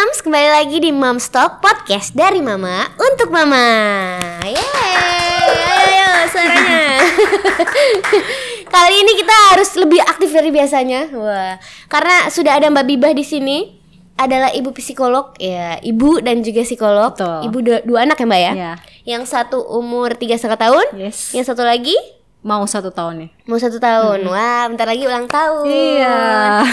Moms, kembali lagi di Moms Talk Podcast dari Mama untuk Mama. Yeay, ayo, ayo suaranya. Kali ini kita harus lebih aktif dari biasanya. Wah, karena sudah ada Mbak Bibah di sini adalah ibu psikolog ya ibu dan juga psikolog Betul. ibu dua, dua anak ya mbak ya Iya. yang satu umur tiga setengah tahun Yes. yang satu lagi Mau satu tahun nih. mau satu tahun wah bentar lagi ulang tahun Iya.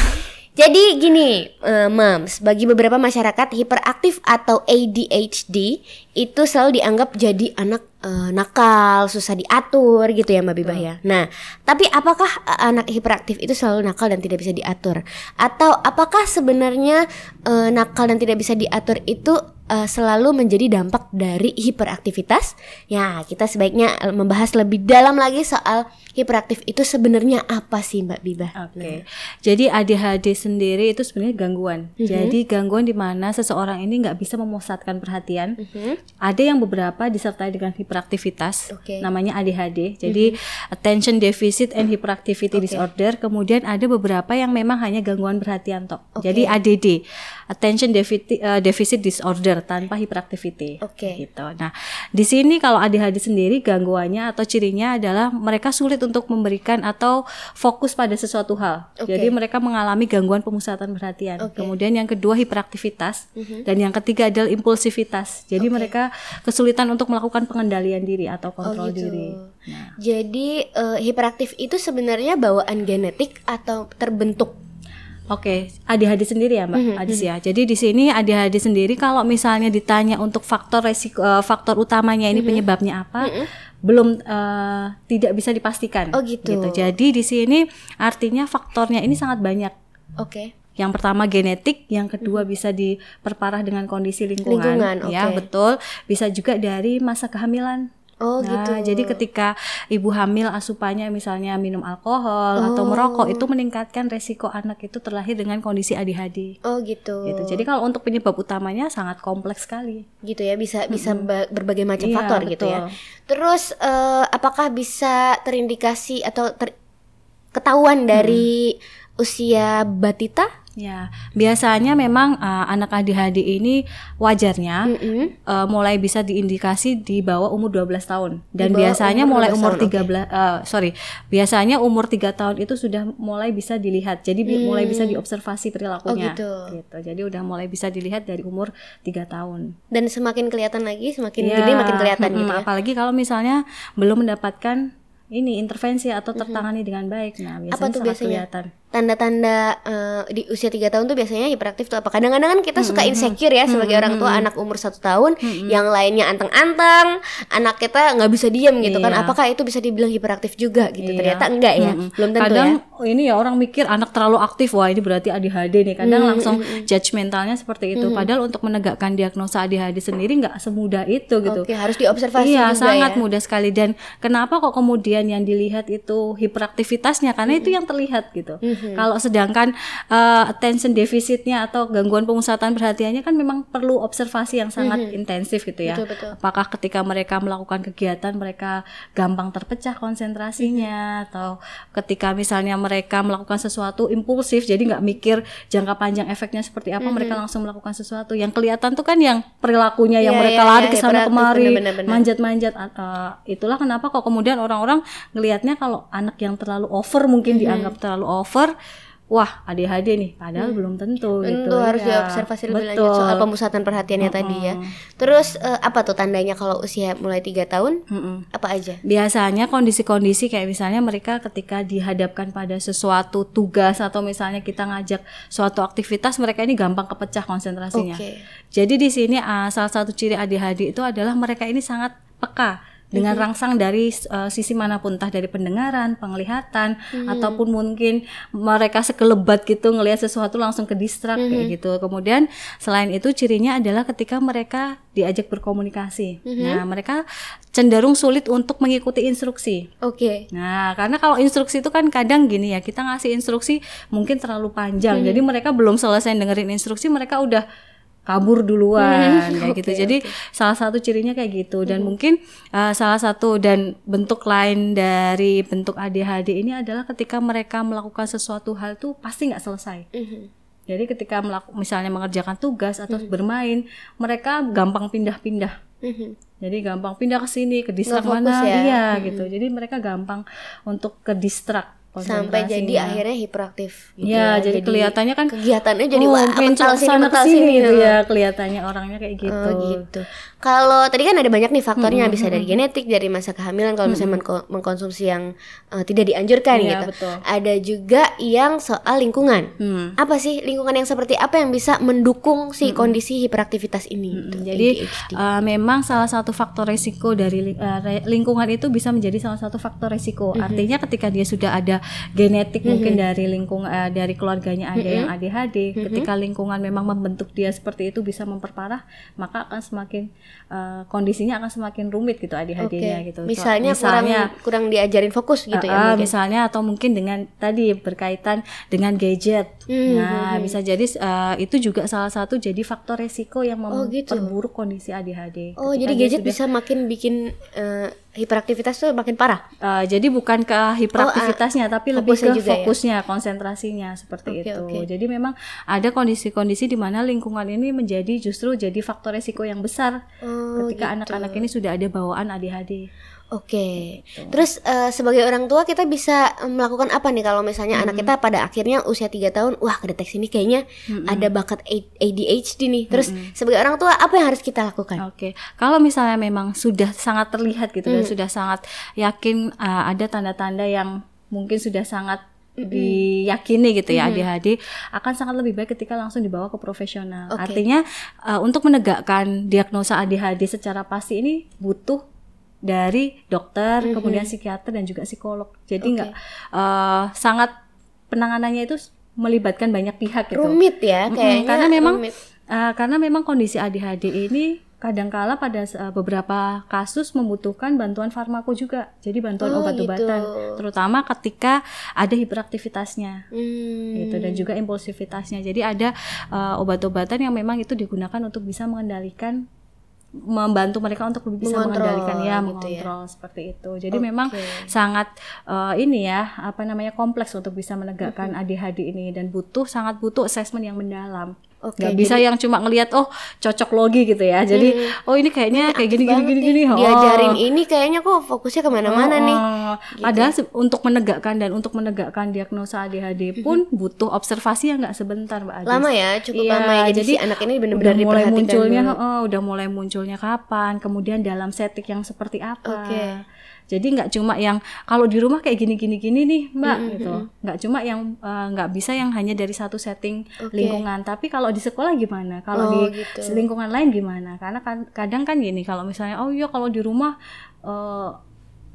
Jadi gini, eh, moms, bagi beberapa masyarakat hiperaktif atau ADHD itu selalu dianggap jadi anak eh, nakal, susah diatur gitu ya Mbak Bibah ya. Nah, tapi apakah eh, anak hiperaktif itu selalu nakal dan tidak bisa diatur? Atau apakah sebenarnya eh, nakal dan tidak bisa diatur itu eh, selalu menjadi dampak dari hiperaktivitas? Ya, kita sebaiknya eh, membahas lebih dalam lagi soal hiperaktif itu sebenarnya apa sih Mbak Bibah? Oke. Jadi ADHD sendiri itu sebenarnya gangguan. Mhm. Jadi gangguan di mana seseorang ini nggak bisa memusatkan perhatian. Mhm. Ada yang beberapa disertai dengan hiperaktivitas, Oke. namanya ADHD. Jadi attention deficit and hyperactivity disorder. Kemudian ada beberapa yang memang hanya gangguan perhatian tok. Oke. Jadi ADD, attention deficit, eh, deficit disorder tanpa hyperactivity. Oke. Gitu. Nah, di sini kalau ADHD sendiri gangguannya atau cirinya adalah mereka sulit untuk memberikan atau fokus pada sesuatu hal. Oke. Jadi mereka mengalami gangguan pemusatan perhatian. Oke. Kemudian yang kedua hiperaktivitas dan yang ketiga adalah impulsivitas. Jadi Oke. mereka kesulitan untuk melakukan pengendalian diri atau kontrol gitu. diri. Nah, Jadi eh, hiperaktif itu sebenarnya bawaan genetik atau terbentuk? Oke, ADHD sendiri ya Mbak Mhm, Adis ya. Jadi di sini ADHD sendiri kalau misalnya ditanya untuk faktor resiko eh, faktor utamanya Mhm. ini penyebabnya apa, belum eh, tidak bisa dipastikan. Oh, gitu. Jadi di sini artinya faktornya ini sangat banyak. Oke. Yang pertama genetik, yang kedua bisa diperparah dengan kondisi lingkungan, Mhm. Lingkungan, ya betul. Bisa juga dari masa kehamilan. Oh Nah, gitu. jadi ketika ibu hamil asupannya misalnya minum alkohol atau Oh. merokok itu meningkatkan resiko anak itu terlahir dengan kondisi ADHD. Oh gitu. Gitu. Jadi kalau untuk penyebab utamanya sangat kompleks sekali. Gitu ya bisa bisa ba- berbagai macam Iya, faktor gitu ya. betul. Terus eh, apakah bisa terindikasi atau ter- ketahuan dari usia batita? Ya, biasanya memang uh, anak ADHD ini wajarnya Mm-mm. uh, mulai bisa diindikasi di bawah umur 12 tahun dan biasanya umur mulai 12 umur tahun, oke. 13 uh, sorry biasanya umur 3 tahun itu sudah mulai bisa dilihat jadi bi- mulai bisa diobservasi perilakunya Hmm. Oh, gitu. jadi udah mulai bisa dilihat dari umur 3 tahun Dan semakin kelihatan lagi, semakin Iya, gede makin kelihatan mm-mm, gitu ya. apalagi kalau misalnya belum mendapatkan ini intervensi atau tertangani dengan baik nah biasanya. Apa tuh sangat biasanya? kelihatan Tanda-tanda eh, di usia 3 tahun tuh biasanya hiperaktif tuh apa? Kadang-kadang kan kita suka insecure ya sebagai orang tua anak umur satu tahun, yang lainnya anteng-anteng, anak kita nggak bisa diem gitu kan? Iya. Apakah itu bisa dibilang hiperaktif juga gitu? Iya. Ternyata enggak ya, belum tentu Kadang ya. oh, ini ya orang mikir anak terlalu aktif, wah ini berarti ADHD nih. Kadang langsung judgmentalnya seperti itu. Padahal untuk menegakkan diagnosa ADHD sendiri nggak semudah itu gitu. Oke, harus diobservasi Iya, juga sangat ya. mudah sekali. Dan kenapa kok kemudian yang dilihat itu hiperaktivitasnya? Karena itu yang terlihat gitu. Mm-hmm. Kalau sedangkan uh, attention deficitnya atau gangguan pemusatan perhatiannya kan memang perlu observasi yang sangat intensif gitu ya. Mm-hmm. Betul, betul. Apakah ketika mereka melakukan kegiatan mereka gampang terpecah konsentrasinya Mm-hmm. atau ketika misalnya mereka melakukan sesuatu impulsif jadi nggak mikir jangka panjang efeknya seperti apa mereka langsung melakukan sesuatu yang kelihatan tuh kan yang perilakunya yang Mm-hmm. Iya, mereka iya, lari iya, ke sana hiperaktif, kemari manjat-manjat Uh, itulah kenapa kok kemudian orang-orang ngelihatnya kalau anak yang terlalu over mungkin Mm-hmm. dianggap terlalu over wah ADHD nih padahal belum tentu gitu Tentu harus ya. diobservasi lebih Betul. lanjut soal pemusatan perhatiannya tadi ya. Terus eh, apa tuh tandanya kalau usia mulai tiga tahun? Mm-mm. Apa aja? biasanya kondisi-kondisi kayak misalnya mereka ketika dihadapkan pada sesuatu tugas atau misalnya kita ngajak suatu aktivitas mereka ini gampang kepecah konsentrasinya. Oke. Jadi di sini ah, salah satu ciri ADHD itu adalah mereka ini sangat peka dengan rangsang dari eh, sisi mana pun entah dari pendengaran, penglihatan ataupun mungkin mereka sekelebat gitu ngelihat sesuatu langsung ke distrak kayak gitu. Kemudian selain itu cirinya adalah ketika mereka diajak berkomunikasi. Nah, mereka cenderung sulit untuk mengikuti instruksi. Oke. Nah, karena kalau instruksi itu kan kadang gini ya, kita ngasih instruksi mungkin terlalu panjang. Jadi mereka belum selesai dengerin instruksi, mereka udah kabur duluan kayak gitu. Oke, Jadi salah satu cirinya kayak gitu dan mungkin uh, salah satu dan bentuk lain dari bentuk ADHD ini adalah ketika mereka melakukan sesuatu hal tuh pasti nggak selesai. Mhm. Jadi ketika melaku, misalnya mengerjakan tugas atau bermain, mereka gampang pindah-pindah. Mhm. Jadi gampang pindah ke sini, ke distrak mana, ya. iya gitu. Jadi mereka gampang untuk ke distrak sampai jadi konsentrasinya. akhirnya hiperaktif gitu Ya, jadi kelihatannya kan kegiatannya jadi oh, wah mental sini mental sini gitu Heeh. ya kelihatannya orangnya kayak gitu. Oh gitu. Kalau tadi kan ada banyak nih faktornya bisa dari genetik, dari masa kehamilan kalau misalnya menko- mengkonsumsi yang eh, tidak dianjurkan Iya, gitu. betul. Ada juga yang soal lingkungan. Hmm. Apa sih lingkungan yang seperti apa yang bisa mendukung si kondisi hiperaktivitas ini? gitu, Jadi ADHD? uh, memang salah satu faktor resiko dari uh, lingkungan itu bisa menjadi salah satu faktor resiko. Artinya ketika dia sudah ada genetik mungkin dari lingkungan uh, dari keluarganya ada yang ADHD, ketika lingkungan memang membentuk dia seperti itu bisa memperparah, maka akan semakin uh, kondisinya akan semakin rumit gitu ADHD-nya Oke. gitu. Misalnya, misalnya kurang kurang diajarin fokus gitu ya Ah, mungkin. misalnya atau mungkin dengan tadi berkaitan dengan gadget. Hmm, nah, bisa jadi eh, itu juga salah satu jadi faktor resiko yang Oh, gitu. memperburuk kondisi ADHD. Oh, Ketika jadi gadget sudah- bisa makin bikin eh, hiperaktivitas tuh makin parah. eh, jadi bukan ke hiperaktivitasnya tapi lebih ke juga ya? fokusnya, konsentrasinya seperti Oke, itu. oke. Jadi memang ada kondisi-kondisi di mana lingkungan ini menjadi justru jadi faktor resiko yang besar Oh, ketika gitu. anak-anak ini sudah ada bawaan ADHD. Oke. Terus eh, sebagai orang tua kita bisa melakukan apa nih kalau misalnya anak kita pada akhirnya usia 3 tahun, wah kedeteksi nih kayaknya ada bakat ADHD nih. Terus sebagai orang tua apa yang harus kita lakukan? Oke, kalau misalnya memang sudah sangat terlihat gitu dan sudah sangat yakin uh, ada tanda-tanda yang mungkin sudah sangat diyakini gitu ya ADHD akan sangat lebih baik ketika langsung dibawa ke profesional. Oke. Artinya uh, untuk menegakkan diagnosa ADHD secara pasti ini butuh dari dokter, kemudian psikiater dan juga psikolog. Jadi nggak uh, sangat penanganannya itu melibatkan banyak pihak gitu. Rumit ya kayaknya. karena memang rumit. uh, karena memang kondisi ADHD ini kadangkala pada uh, beberapa kasus membutuhkan bantuan farmako juga. Jadi bantuan Oh, obat-obatan, gitu. terutama ketika ada hiperaktivitasnya. Hmm. gitu dan juga impulsivitasnya. Jadi ada uh, obat-obatan yang memang itu digunakan untuk bisa mengendalikan membantu mereka untuk lebih bisa Mengontrol, mengendalikan ya gitu ya. mengontrol seperti itu. Jadi memang sangat uh, ini ya apa namanya kompleks untuk bisa menegakkan ADHD ini dan butuh sangat butuh assessment yang mendalam. Oke, Nggak bisa yang cuma ngelihat oh cocok logi gitu ya. Jadi oh ini kayaknya kayak gini gini gini gini. Oh. Diajarin ini kayaknya kok fokusnya ke mana-mana Oh, nih. oh. Padahal se- untuk menegakkan dan untuk menegakkan diagnosa ADHD pun butuh observasi yang nggak sebentar, Mbak Adis. Lama ya, cukup Iya, lama ya. Jadi, jadi si anak ini benar-benar mulai munculnya, dulu. oh, udah mulai munculnya kapan, kemudian dalam setting yang seperti apa. Oke. Jadi nggak cuma yang kalau di rumah kayak gini gini gini nih, Mbak, gitu. Nggak cuma yang eh, nggak bisa yang hanya dari satu setting Oke. lingkungan, tapi kalau di sekolah gimana? Kalau Oh, di gitu. lingkungan lain gimana? Karena kan kadang kan gini, kalau misalnya oh iya kalau di rumah eh,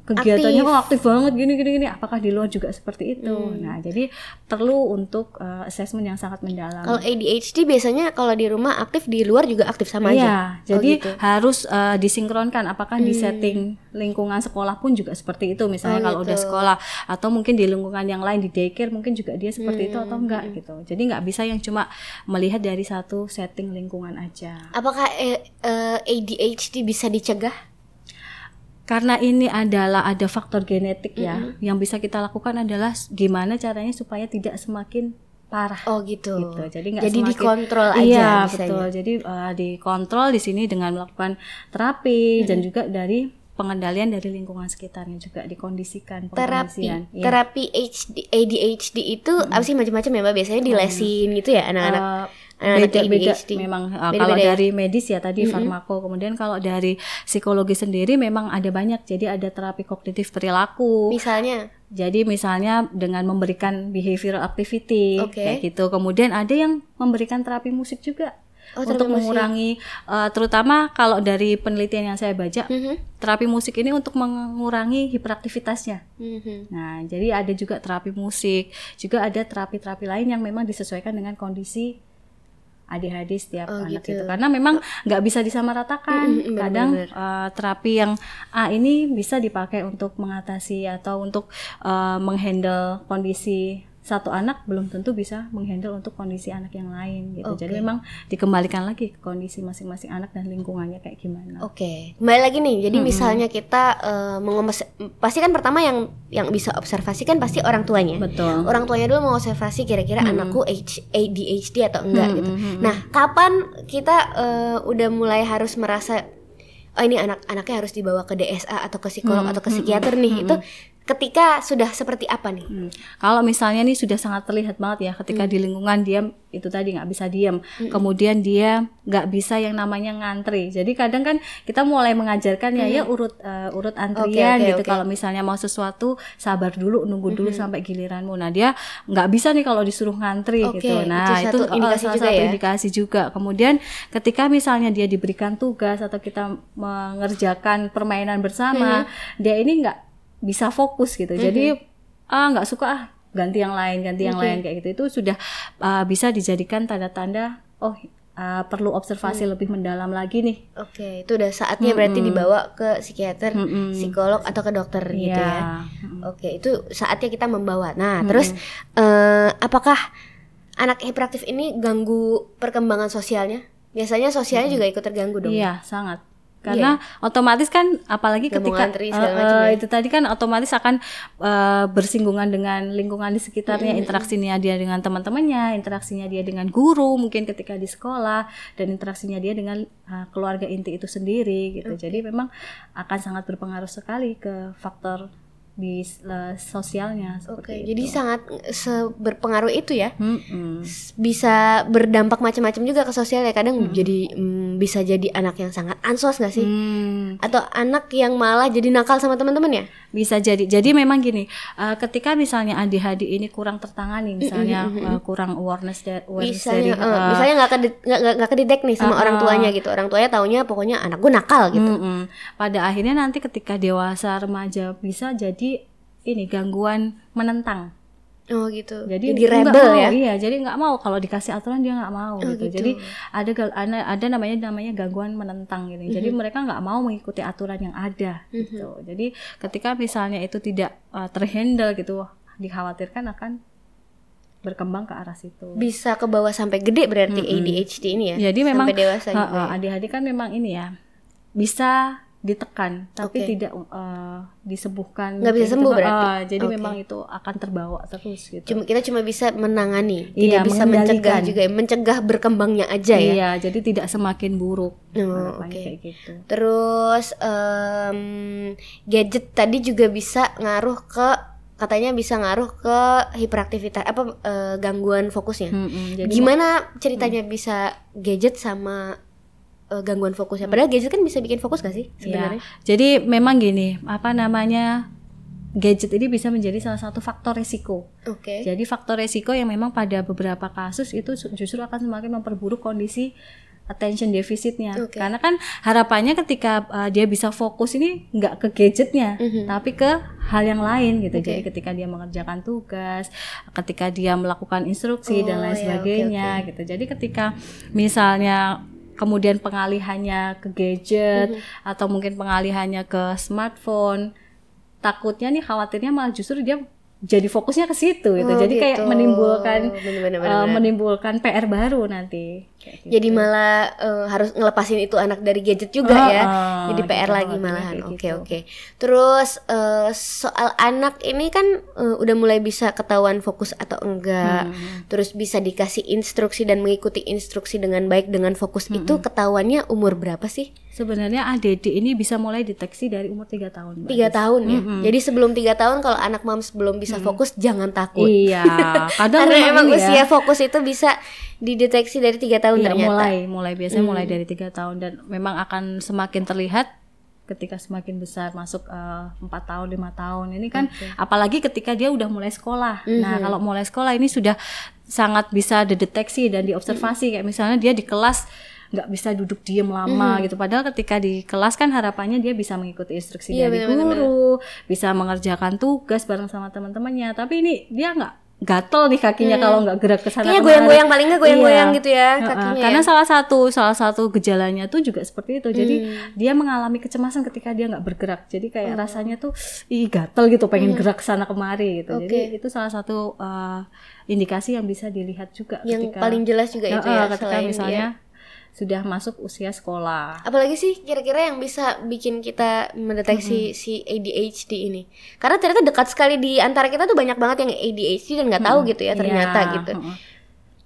kegiatannya Aktif. oh aktif banget gini gini gini apakah di luar juga seperti itu Hmm. nah jadi perlu untuk uh, assessment yang sangat mendalam Kalau ADHD biasanya kalau di rumah aktif di luar juga aktif sama Iya, aja. jadi gitu. harus uh, disinkronkan apakah di setting lingkungan sekolah pun juga seperti itu misalnya Oh, kalau udah gitu. sekolah atau mungkin di lingkungan yang lain di daycare mungkin juga dia seperti itu Hmm, atau enggak gitu. Jadi nggak bisa yang cuma melihat dari satu setting lingkungan aja. Apakah eh, eh, ADHD bisa dicegah? Karena ini adalah ada faktor genetik ya, yang bisa kita lakukan adalah gimana caranya supaya tidak semakin parah. Oh gitu. gitu. Jadi nggak Jadi semakin- dikontrol aja Iya, betul. Jadi uh, dikontrol di sini dengan melakukan terapi dan juga dari pengendalian dari lingkungan sekitarnya juga dikondisikan Terapi. Iya. terapi HD, ADHD itu apa sih macam-macam ya Mbak? Biasanya dilesin gitu ya anak-anak. Uh, anak-anak beda-beda ADHD. memang uh, Beda-beda kalau ya? dari medis ya tadi farmako kemudian kalau dari psikologi sendiri memang ada banyak jadi ada terapi kognitif perilaku Misalnya Jadi misalnya dengan memberikan behavioral activity Oke. kayak gitu. Kemudian ada yang memberikan terapi musik juga Oh, untuk musik. mengurangi eh, terutama kalau dari penelitian yang saya baca, Mhm. terapi musik ini untuk mengurangi hiperaktivitasnya. Mhm. Nah, jadi ada juga terapi musik, juga ada terapi-terapi lain yang memang disesuaikan dengan kondisi ADHD setiap Oh, anak gitu. itu karena memang nggak bisa disamaratakan Mm, mm, mm, kadang benar-benar. eh, terapi yang A ini bisa dipakai untuk mengatasi atau untuk eh, menghandle kondisi satu anak belum tentu bisa menghandle untuk kondisi anak yang lain gitu. Oke. Jadi memang dikembalikan lagi ke kondisi masing-masing anak dan lingkungannya kayak gimana. Oke, kembali lagi nih. Jadi misalnya kita eh, mengomes- pasti kan pertama yang yang bisa observasi kan pasti orang tuanya. Betul. Orang tuanya dulu mengobservasi kira-kira anakku H- ADHD atau enggak Hmm, gitu. hmm, hmm. Nah, kapan kita eh, udah mulai harus merasa oh ini anak anaknya harus dibawa ke DSA atau ke psikolog Hmm, atau ke psikiater nih? Itu ketika sudah seperti apa nih? Hmm. Kalau misalnya nih sudah sangat terlihat banget ya ketika di lingkungan dia itu tadi nggak bisa diam, kemudian dia nggak bisa yang namanya ngantri. Jadi kadang kan kita mulai mengajarkan ya ya urut eh, urut antrian oke, gitu. oke. Kalau misalnya mau sesuatu sabar dulu, nunggu dulu sampai giliranmu. Nah dia nggak bisa nih kalau disuruh ngantri Oke, gitu. Nah itu satu oh, indikasi salah juga satu ya. indikasi juga. Kemudian ketika misalnya dia diberikan tugas atau kita mengerjakan permainan bersama, dia ini nggak bisa fokus gitu. Jadi ah nggak suka ah ganti yang lain, ganti yang lain kayak gitu. Itu sudah ah, bisa dijadikan tanda-tanda oh ah, perlu observasi lebih mendalam lagi nih. Oke, itu udah saatnya berarti dibawa ke psikiater, Mm-mm. psikolog atau ke dokter gitu ya. Iya. Oke, itu saatnya kita membawa. Nah, terus eh, apakah anak hiperaktif ini ganggu perkembangan sosialnya? Biasanya sosialnya juga ikut terganggu dong. Iya, sangat. Karena otomatis kan apalagi ketika ngantri macam eh, ya. itu tadi kan otomatis akan eh, bersinggungan dengan lingkungan di sekitarnya, interaksinya dia dengan teman-temannya, interaksinya dia dengan guru mungkin ketika di sekolah dan interaksinya dia dengan eh, keluarga inti itu sendiri gitu. Jadi memang akan sangat berpengaruh sekali ke faktor di eh, sosialnya Oke, jadi sangat se- berpengaruh itu ya. Mm-mm. S- Bisa berdampak macam-macam juga ke sosial ya. Kadang jadi mm, bisa jadi anak yang sangat ansos nggak sih? Hmm. Atau anak yang malah jadi nakal sama teman-teman ya? Bisa jadi. Jadi memang gini, uh, ketika misalnya ADHD ini kurang tertangani, misalnya uh, kurang awareness, da- awareness Misalnya, dari eh, uh, misalnya nggak nggak kedetek nih sama orang tuanya gitu. Orang tuanya taunya pokoknya anak gue nakal gitu. mm-mm. pada akhirnya nanti ketika dewasa remaja bisa jadi ini gangguan menentang. Oh gitu. Jadi, Jadi, rebel mau, ya? Iya, jadi nggak mau kalau dikasih aturan dia nggak mau gitu. gitu. Jadi ada ada, namanya namanya gangguan menentang gitu. Jadi mereka nggak mau mengikuti aturan yang ada gitu. Jadi ketika misalnya itu tidak uh, terhandle gitu, dikhawatirkan akan berkembang ke arah situ. Bisa ke bawah sampai gede berarti ADHD ini ya. Jadi memang sampai dewasa uh, uh. ADHD kan memang ini ya bisa ditekan tapi Oke. tidak uh, disembuhkan. Nggak bisa kayak sembuh gitu. berarti? Uh, jadi Oke. memang itu akan terbawa terus gitu. Cuma kita cuma bisa menangani, Iya, tidak bisa mencegah juga, ya, mencegah berkembangnya aja ya. Iya, jadi tidak semakin buruk. Oh, Harapannya oke. kayak gitu. Terus em, gadget tadi juga bisa ngaruh ke katanya bisa ngaruh ke hiperaktivitas apa eh, gangguan fokusnya. Mm-mm, jadi Gimana ceritanya bisa gadget sama eh, gangguan fokusnya? Padahal gadget kan bisa bikin fokus gak sih Ya, sebenarnya? jadi memang gini, apa namanya gadget ini bisa menjadi salah satu faktor resiko. Oke. Jadi faktor resiko yang memang pada beberapa kasus itu justru akan semakin memperburuk kondisi attention deficitnya. Oke. Karena kan harapannya ketika uh, dia bisa fokus ini nggak ke gadgetnya, tapi ke hal yang lain gitu. Oke. Jadi ketika dia mengerjakan tugas, ketika dia melakukan instruksi dan Oh, lain ya, sebagainya gitu. Jadi ketika misalnya kemudian pengalihannya ke gadget Mhm. atau mungkin pengalihannya ke smartphone takutnya nih khawatirnya malah justru dia jadi fokusnya ke situ gitu. Oh, jadi kayak gitu. menimbulkan Bener-bener, uh, bener-bener. menimbulkan PR baru nanti. Kayak gitu. Jadi malah eh, harus ngelepasin itu anak dari gadget juga Ah, ya. ah, Jadi PR gitu, lagi malahan. kayak Oke gitu. oke. Terus eh, soal anak ini kan eh, udah mulai bisa ketahuan fokus atau enggak. Hmm. Terus bisa dikasih instruksi dan mengikuti instruksi dengan baik dengan fokus Hmm. itu ketahuannya umur berapa sih? Sebenarnya ADD ini bisa mulai deteksi dari umur 3 tahun. Tiga tahun ya. Jadi sebelum tiga tahun kalau anak moms belum bisa fokus jangan takut. Iya, kadang Karena emang ini usia fokus itu bisa dideteksi dari tiga tahun Iya, ternyata. mulai mulai biasanya Hmm. mulai dari tiga tahun dan memang akan semakin terlihat ketika semakin besar masuk eh, empat tahun lima tahun ini kan apalagi ketika dia udah mulai sekolah nah Mhm. kalau mulai sekolah ini sudah sangat bisa dideteksi dan diobservasi kayak misalnya dia di kelas nggak bisa duduk diem lama Mhm. gitu padahal ketika di kelas kan harapannya dia bisa mengikuti instruksi Iya, dari benar-benar. guru bisa mengerjakan tugas bareng sama teman-temannya tapi ini dia nggak gatel nih kakinya kalau nggak gerak ke sana Kayaknya goyang-goyang paling nggak goyang-goyang Iya. gitu ya kakinya karena ya. salah satu salah satu gejalanya tuh juga seperti itu jadi Hmm. dia mengalami kecemasan ketika dia nggak bergerak jadi Oh. kayak rasanya tuh ih gatel gitu pengen gerak ke sana kemari gitu jadi Hmm. Oke. itu salah satu uh, indikasi yang bisa dilihat juga Yang ketika paling jelas juga itu ya ketika misalnya dia. Sudah masuk usia sekolah Apalagi sih kira-kira yang bisa bikin kita mendeteksi si ADHD ini? Karena ternyata dekat sekali di antara kita tuh banyak banget yang ADHD dan nggak tahu gitu ya ternyata Iya, gitu.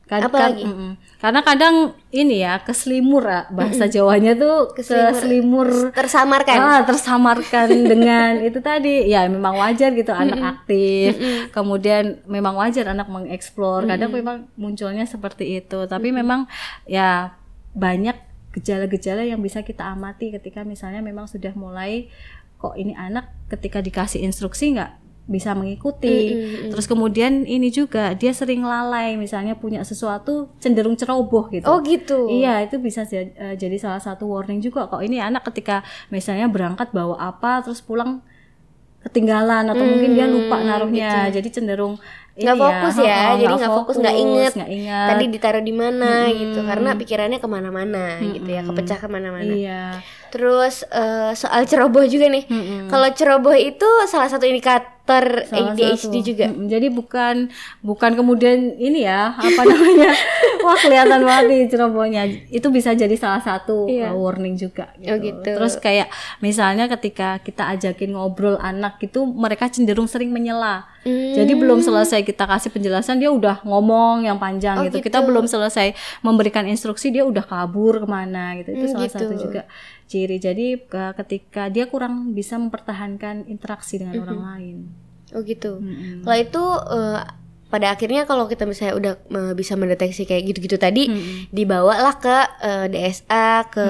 Kad- Apa kad- lagi? mm-mm. Karena kadang ini ya keselimur ah, bahasa Jawanya tuh Keselimur. keselimur Tersamarkan. Ah, tersamarkan dengan itu tadi. Ya, memang wajar gitu anak aktif. Kemudian memang wajar anak mengeksplor. Kadang memang munculnya seperti itu. Tapi memang ya banyak gejala-gejala yang bisa kita amati ketika misalnya memang sudah mulai kok ini anak ketika dikasih instruksi nggak bisa mengikuti. Terus kemudian ini juga dia sering lalai misalnya punya sesuatu cenderung ceroboh gitu. Oh gitu. Iya, itu bisa eh, jadi salah satu warning juga kok ini anak ketika misalnya berangkat bawa apa terus pulang ketinggalan atau mungkin dia lupa naruhnya. Jadi cenderung Hmm, Nggak ini fokus ya, heeh, jadi nggak fokus, nggak inget. inget. Tadi ditaruh di mana gitu, karena pikirannya ke mana-mana gitu ya, kepecah ke mana-mana. Iya. Terus eh, soal ceroboh juga nih. Mm-mm. Kalau ceroboh itu salah satu indikator Salah ADHD satu. juga. Mm-mm. Jadi bukan bukan kemudian ini ya apa namanya wah kelihatan banget nih cerobohnya. Itu bisa jadi salah satu Iya. uh, warning juga. Gitu. Oh, gitu. Terus kayak misalnya ketika kita ajakin ngobrol anak itu mereka cenderung sering menyela. Hmm. Jadi belum selesai kita kasih penjelasan dia udah ngomong yang panjang Oh, gitu. gitu. Kita belum selesai memberikan instruksi dia udah kabur ke mana gitu. Itu Hmm, salah gitu. satu juga ciri. Jadi ke- ketika dia kurang bisa mempertahankan interaksi dengan orang lain. Oh gitu. Mm-mm. Kalau itu eh, pada akhirnya kalau kita misalnya udah eh, bisa mendeteksi kayak gitu-gitu tadi, Mm-mm. dibawalah ke eh, DSA, ke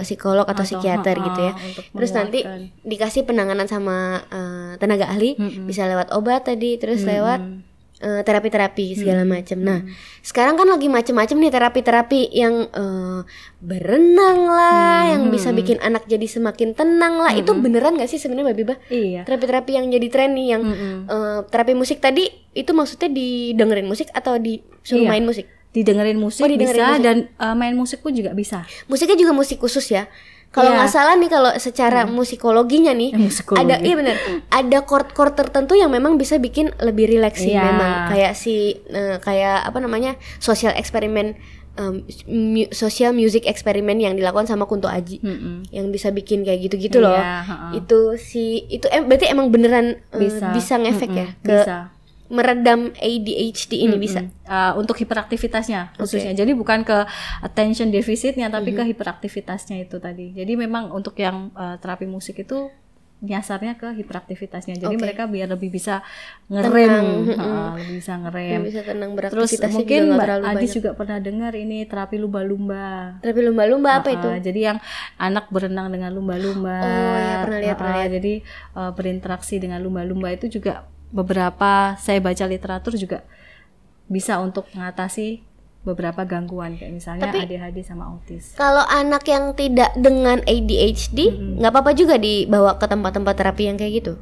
psikolog atau, Atau, psikiater ha-ha, gitu ya. Terus nanti dikasih penanganan sama eh, tenaga ahli, Mm-mm. bisa lewat obat tadi, terus lewat Eh, terapi-terapi segala macam. Nah, sekarang kan lagi macam-macam nih terapi-terapi yang eh, berenang lah, yang bisa bikin anak jadi semakin tenang lah. Itu beneran gak sih sebenarnya Mbak Biba? Iya. Terapi-terapi yang jadi tren nih yang Mm-mm. eh, terapi musik tadi itu maksudnya didengerin musik atau disuruh Iya. main musik? Didengerin musik Oh, didengerin bisa musik. dan uh, main musik pun juga bisa. Musiknya juga musik khusus ya. Kalau Iya. nggak salah nih kalau secara musikologinya nih Eh, musikologi. ada iya benar ada chord-chord tertentu yang memang bisa bikin lebih rileks sih Iya. memang kayak si eh, kayak apa namanya social eksperimen em, mu- social music eksperimen yang dilakukan sama Kunto Aji Mm-mm. yang bisa bikin kayak gitu-gitu loh Iya, ha-ha. itu si itu em, berarti emang beneran eh, Bisa. bisa, ngefek Mm-mm, ya ke bisa. Meredam ADHD ini bisa Uh, untuk hiperaktivitasnya khususnya. Jadi bukan ke attention deficitnya tapi ke hiperaktivitasnya itu tadi. Jadi memang untuk yang uh, terapi musik itu nyasarnya ke hiperaktivitasnya. Jadi Oke. mereka biar lebih bisa ngerem, ha, lebih bisa ngerem. bisa tenang Terus mungkin juga Mbak Adis banyak juga pernah dengar ini terapi lumba-lumba. terapi lumba-lumba apa Ah, itu ah, jadi yang anak berenang dengan lumba-lumba. Oh, iya, pernah lihat, Ah, pernah ah, lihat. Jadi eh, berinteraksi dengan lumba-lumba itu juga beberapa saya baca literatur juga bisa untuk mengatasi beberapa gangguan kayak misalnya Tapi- ADHD sama autis. Kalau anak yang tidak dengan ADHD, nggak apa-apa juga dibawa ke tempat-tempat terapi yang kayak gitu.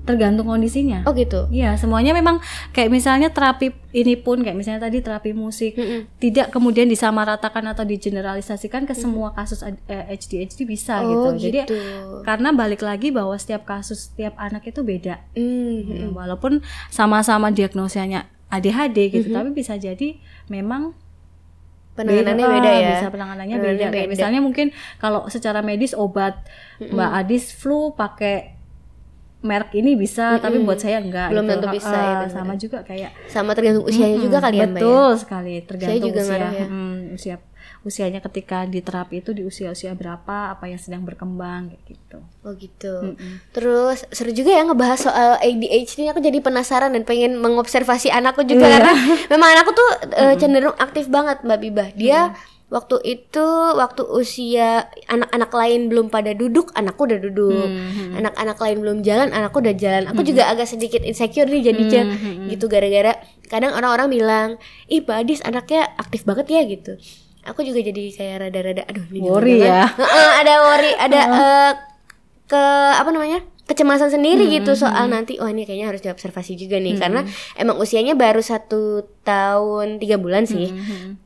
Tergantung kondisinya. Oh gitu. Iya, semuanya memang kayak misalnya terapi ini pun kayak misalnya tadi terapi musik Mm-mm. tidak kemudian disamaratakan atau digeneralisasikan ke semua kasus eh, ADHD bisa Oh gitu. Jadi gitu. karena balik lagi bahwa setiap kasus setiap anak itu beda. Hmm, Ya, walaupun sama-sama diagnosanya ADHD gitu, tapi bisa jadi memang Penanganannya ah, beda ya. Bisa penanganannya beda. Penanganannya Kayak beda. misalnya mungkin kalau secara medis obat Mbak Adis flu pakai merek ini bisa, tapi buat saya enggak. Belum gitu. tentu bisa, Ah, ya, benar. sama juga kayak Sama tergantung usianya juga kali ya Mbak ya. betul sekali tergantung juga usia ngaruh ya. Mm, usia usianya ketika di terapi itu di usia-usia berapa apa yang sedang berkembang kayak gitu Oh gitu. Terus seru juga ya ngebahas soal ADHD. Aku jadi penasaran dan pengen mengobservasi anakku juga Iya. karena memang anakku tuh eh, cenderung aktif banget Mbak Bibah. Dia waktu itu waktu usia anak-anak lain belum pada duduk, anakku udah duduk. Anak-anak lain belum jalan, anakku udah jalan. Aku juga agak sedikit insecure nih jadinya gitu gara-gara kadang orang-orang bilang, "Ih, Mbak Adis anaknya aktif banget ya." gitu. Aku juga jadi kayak rada-rada aduh ini Worry jangan-jangan- ya. Ada worry, ada eh, ke apa namanya kecemasan sendiri gitu soal nanti oh ini kayaknya harus diobservasi juga nih. Karena emang usianya baru satu tahun tiga bulan sih.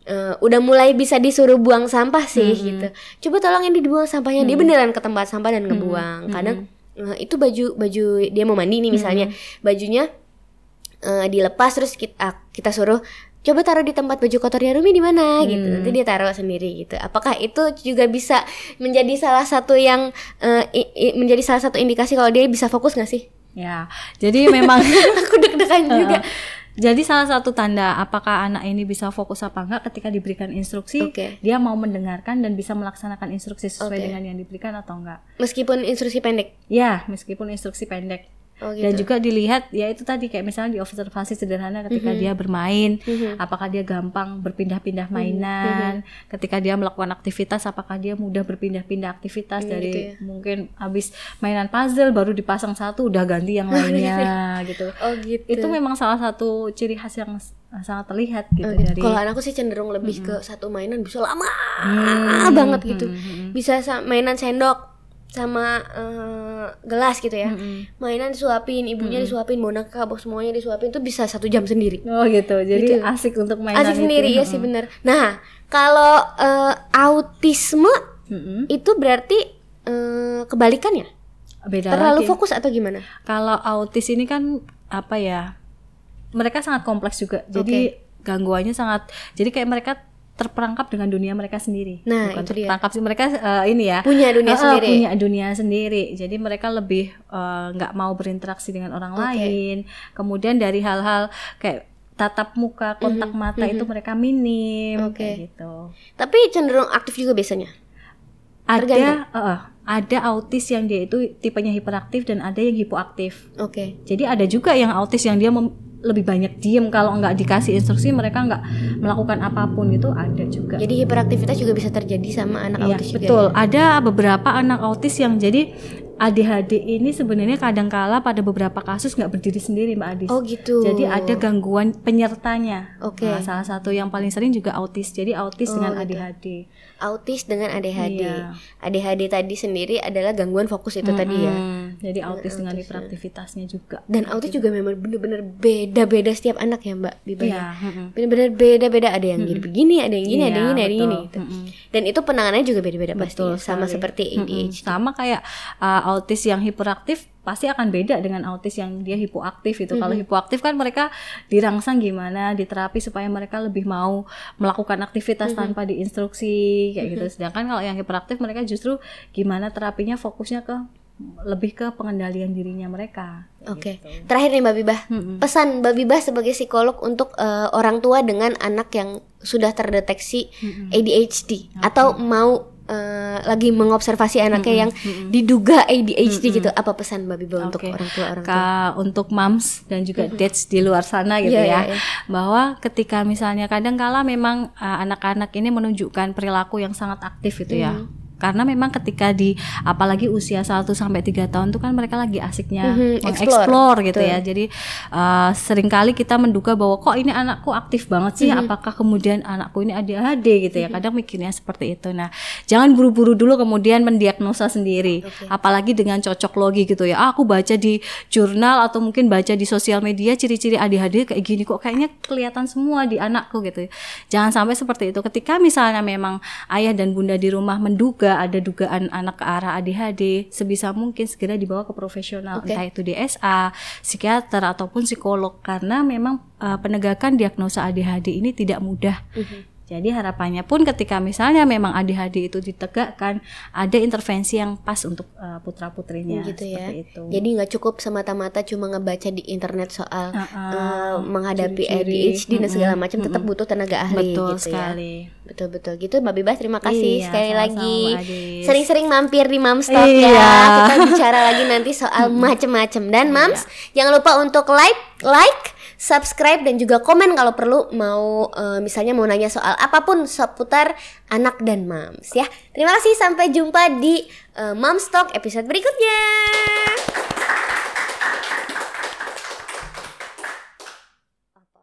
Eh, udah mulai bisa disuruh buang sampah sih gitu. Coba tolong ini dibuang sampahnya. Dia beneran ke tempat sampah dan ngebuang. kadang eh, itu baju baju dia mau mandi nih misalnya. Bajunya eh, dilepas terus kita kita suruh coba taruh di tempat baju kotornya Rumi di mana gitu nanti dia taruh sendiri gitu apakah itu juga bisa menjadi salah satu yang eh, i- i- menjadi salah satu indikasi kalau dia bisa fokus nggak sih Ya, jadi memang aku deg-degan juga Jadi salah satu tanda apakah anak ini bisa fokus apa enggak ketika diberikan instruksi, Oke. dia mau mendengarkan dan bisa melaksanakan instruksi sesuai Oke. dengan yang diberikan atau enggak. meskipun instruksi pendek Ya, meskipun instruksi pendek. Oh gitu Dan juga dilihat ya itu tadi kayak misalnya di observasi sederhana ketika Mhm. dia bermain, apakah dia gampang berpindah-pindah Mhm. mainan, ketika dia melakukan aktivitas apakah dia mudah berpindah-pindah aktivitas Hmm, dari gitu ya. mungkin habis mainan puzzle baru dipasang satu udah ganti yang lainnya gitu. oh gitu Itu memang salah satu ciri khas yang sangat terlihat gitu Oh, gitu. dari Kalau anakku sih cenderung lebih ke satu mainan bisa lama Hmm, banget gitu. hmm, hmm, Bisa sa- mainan sendok sama eh, gelas gitu ya. hmm. Mainan disuapin, ibunya disuapin, boneka box semuanya disuapin itu bisa satu jam sendiri. Oh gitu. Jadi Gitu. asik untuk mainan Asik itu. sendiri ya sih bener. Nah, kalau eh, autisme Mm-mm. itu berarti eh, kebalikannya. Beda Terlalu lagi. fokus atau gimana? Kalau autis ini kan apa ya? Mereka sangat kompleks juga. Jadi gangguannya sangat. Jadi kayak mereka terperangkap dengan dunia mereka sendiri. Nah, Bukan itu dia. terperangkap sih mereka eh, ini ya. Punya dunia eh, sendiri. Punya dunia sendiri. Jadi mereka lebih nggak mau berinteraksi dengan orang Oke. lain. Kemudian dari hal-hal kayak tatap muka, kontak mata itu mereka minim Oke. kayak gitu. Tapi cenderung aktif juga biasanya. Ada Tergantung. eh, ada autis yang dia itu tipenya hiperaktif dan ada yang hipoaktif. Oke. Jadi ada juga yang autis yang dia mem- lebih banyak diem kalau nggak dikasih instruksi mereka nggak melakukan apa pun itu ada juga. Jadi hiperaktivitas juga bisa terjadi sama anak Iya, autis juga. betul. ya? Ada beberapa anak autis yang jadi ADHD ini sebenarnya kadangkala pada beberapa kasus nggak berdiri sendiri Mbak Adis. Oh gitu. Jadi ada gangguan penyertanya. Oke. Nah, salah satu yang paling sering juga autis. Jadi autis Oh, dengan gitu. ADHD. autis dengan ADHD. Iya. ADHD tadi sendiri adalah gangguan fokus itu tadi ya. Hmm, Jadi autis dengan hiperaktivitasnya juga. Dan autis juga memang bener-bener beda-beda setiap anak ya Mbak Biba. ya? Iya. Bener-bener beda-beda. Ada yang gini begini, ada yang gini, ada yang Iya, gini, ada yang gini. betul. gitu. Dan itu penanganannya juga beda-beda pasti. Betul ya. Sama sekali. seperti. ADHD. Sama kayak uh, autis yang hiperaktif pasti akan beda dengan autis yang dia hipoaktif itu. Kalau hipoaktif kan mereka dirangsang gimana, diterapi supaya mereka lebih mau melakukan aktivitas tanpa diinstruksi kayak gitu. Sedangkan kalau yang hiperaktif mereka justru gimana terapinya fokusnya ke lebih ke pengendalian dirinya mereka. Oke. gitu. Terakhir nih Mbak Bibah. Mm-mm. Pesan Mbak Bibah sebagai psikolog untuk eh, orang tua dengan anak yang sudah terdeteksi ADHD atau mau eh, lagi mengobservasi anaknya yang diduga ADHD gitu. Apa pesan Mbak Bibah untuk Oke. orang tua orang tua? Ka- untuk moms dan juga dads di luar sana gitu Iya, ya iya, iya. bahwa ketika misalnya kadang kala memang uh, anak-anak ini menunjukkan perilaku yang sangat aktif gitu ya Mhm. Karena memang ketika di apalagi usia 1 sampai 3 tahun itu kan mereka lagi asiknya Mhm, mengeksplor gitu Betul. ya. Jadi uh, sering kali kita menduga bahwa kok ini anakku aktif banget sih? Mhm. apakah kemudian anakku ini ADHD gitu ya. Kadang mikirnya seperti itu. Nah jangan buru-buru dulu kemudian mendiagnosa sendiri. Oke. apalagi dengan cocok logi gitu ya. Ah, aku baca di jurnal atau mungkin baca di sosial media ciri-ciri ADHD kayak gini kok kayaknya kelihatan semua di anakku gitu jangan sampai seperti itu. Ketika misalnya memang ayah dan bunda di rumah menduga ada dugaan anak ke arah ADHD sebisa mungkin segera dibawa ke profesional Oke. entah itu DSA psikiater ataupun psikolog karena memang uh, penegakan diagnosa ADHD ini tidak mudah Mhm. Jadi harapannya pun ketika misalnya memang ADHD itu ditegakkan, ada intervensi yang pas untuk uh, putra putrinya gitu ya. seperti itu. Jadi nggak cukup semata-mata cuma ngebaca di internet soal Uh-uh. eh, menghadapi Ciri-ciri. ADHD dan segala macam tetap butuh tenaga ahli betul gitu ya. sekali. Betul betul gitu Mbak Bibas terima kasih Iya, sekali sama-sama, lagi. Mbak Adis. Sering-sering mampir di Mams Talk Iya. ya. Kita bicara lagi nanti soal macem-macem dan Mams jangan lupa untuk like like subscribe dan juga komen kalau perlu mau eh, misalnya mau nanya soal apa pun seputar anak dan Mams ya. Terima kasih sampai jumpa di eh, Mams Talk episode berikutnya.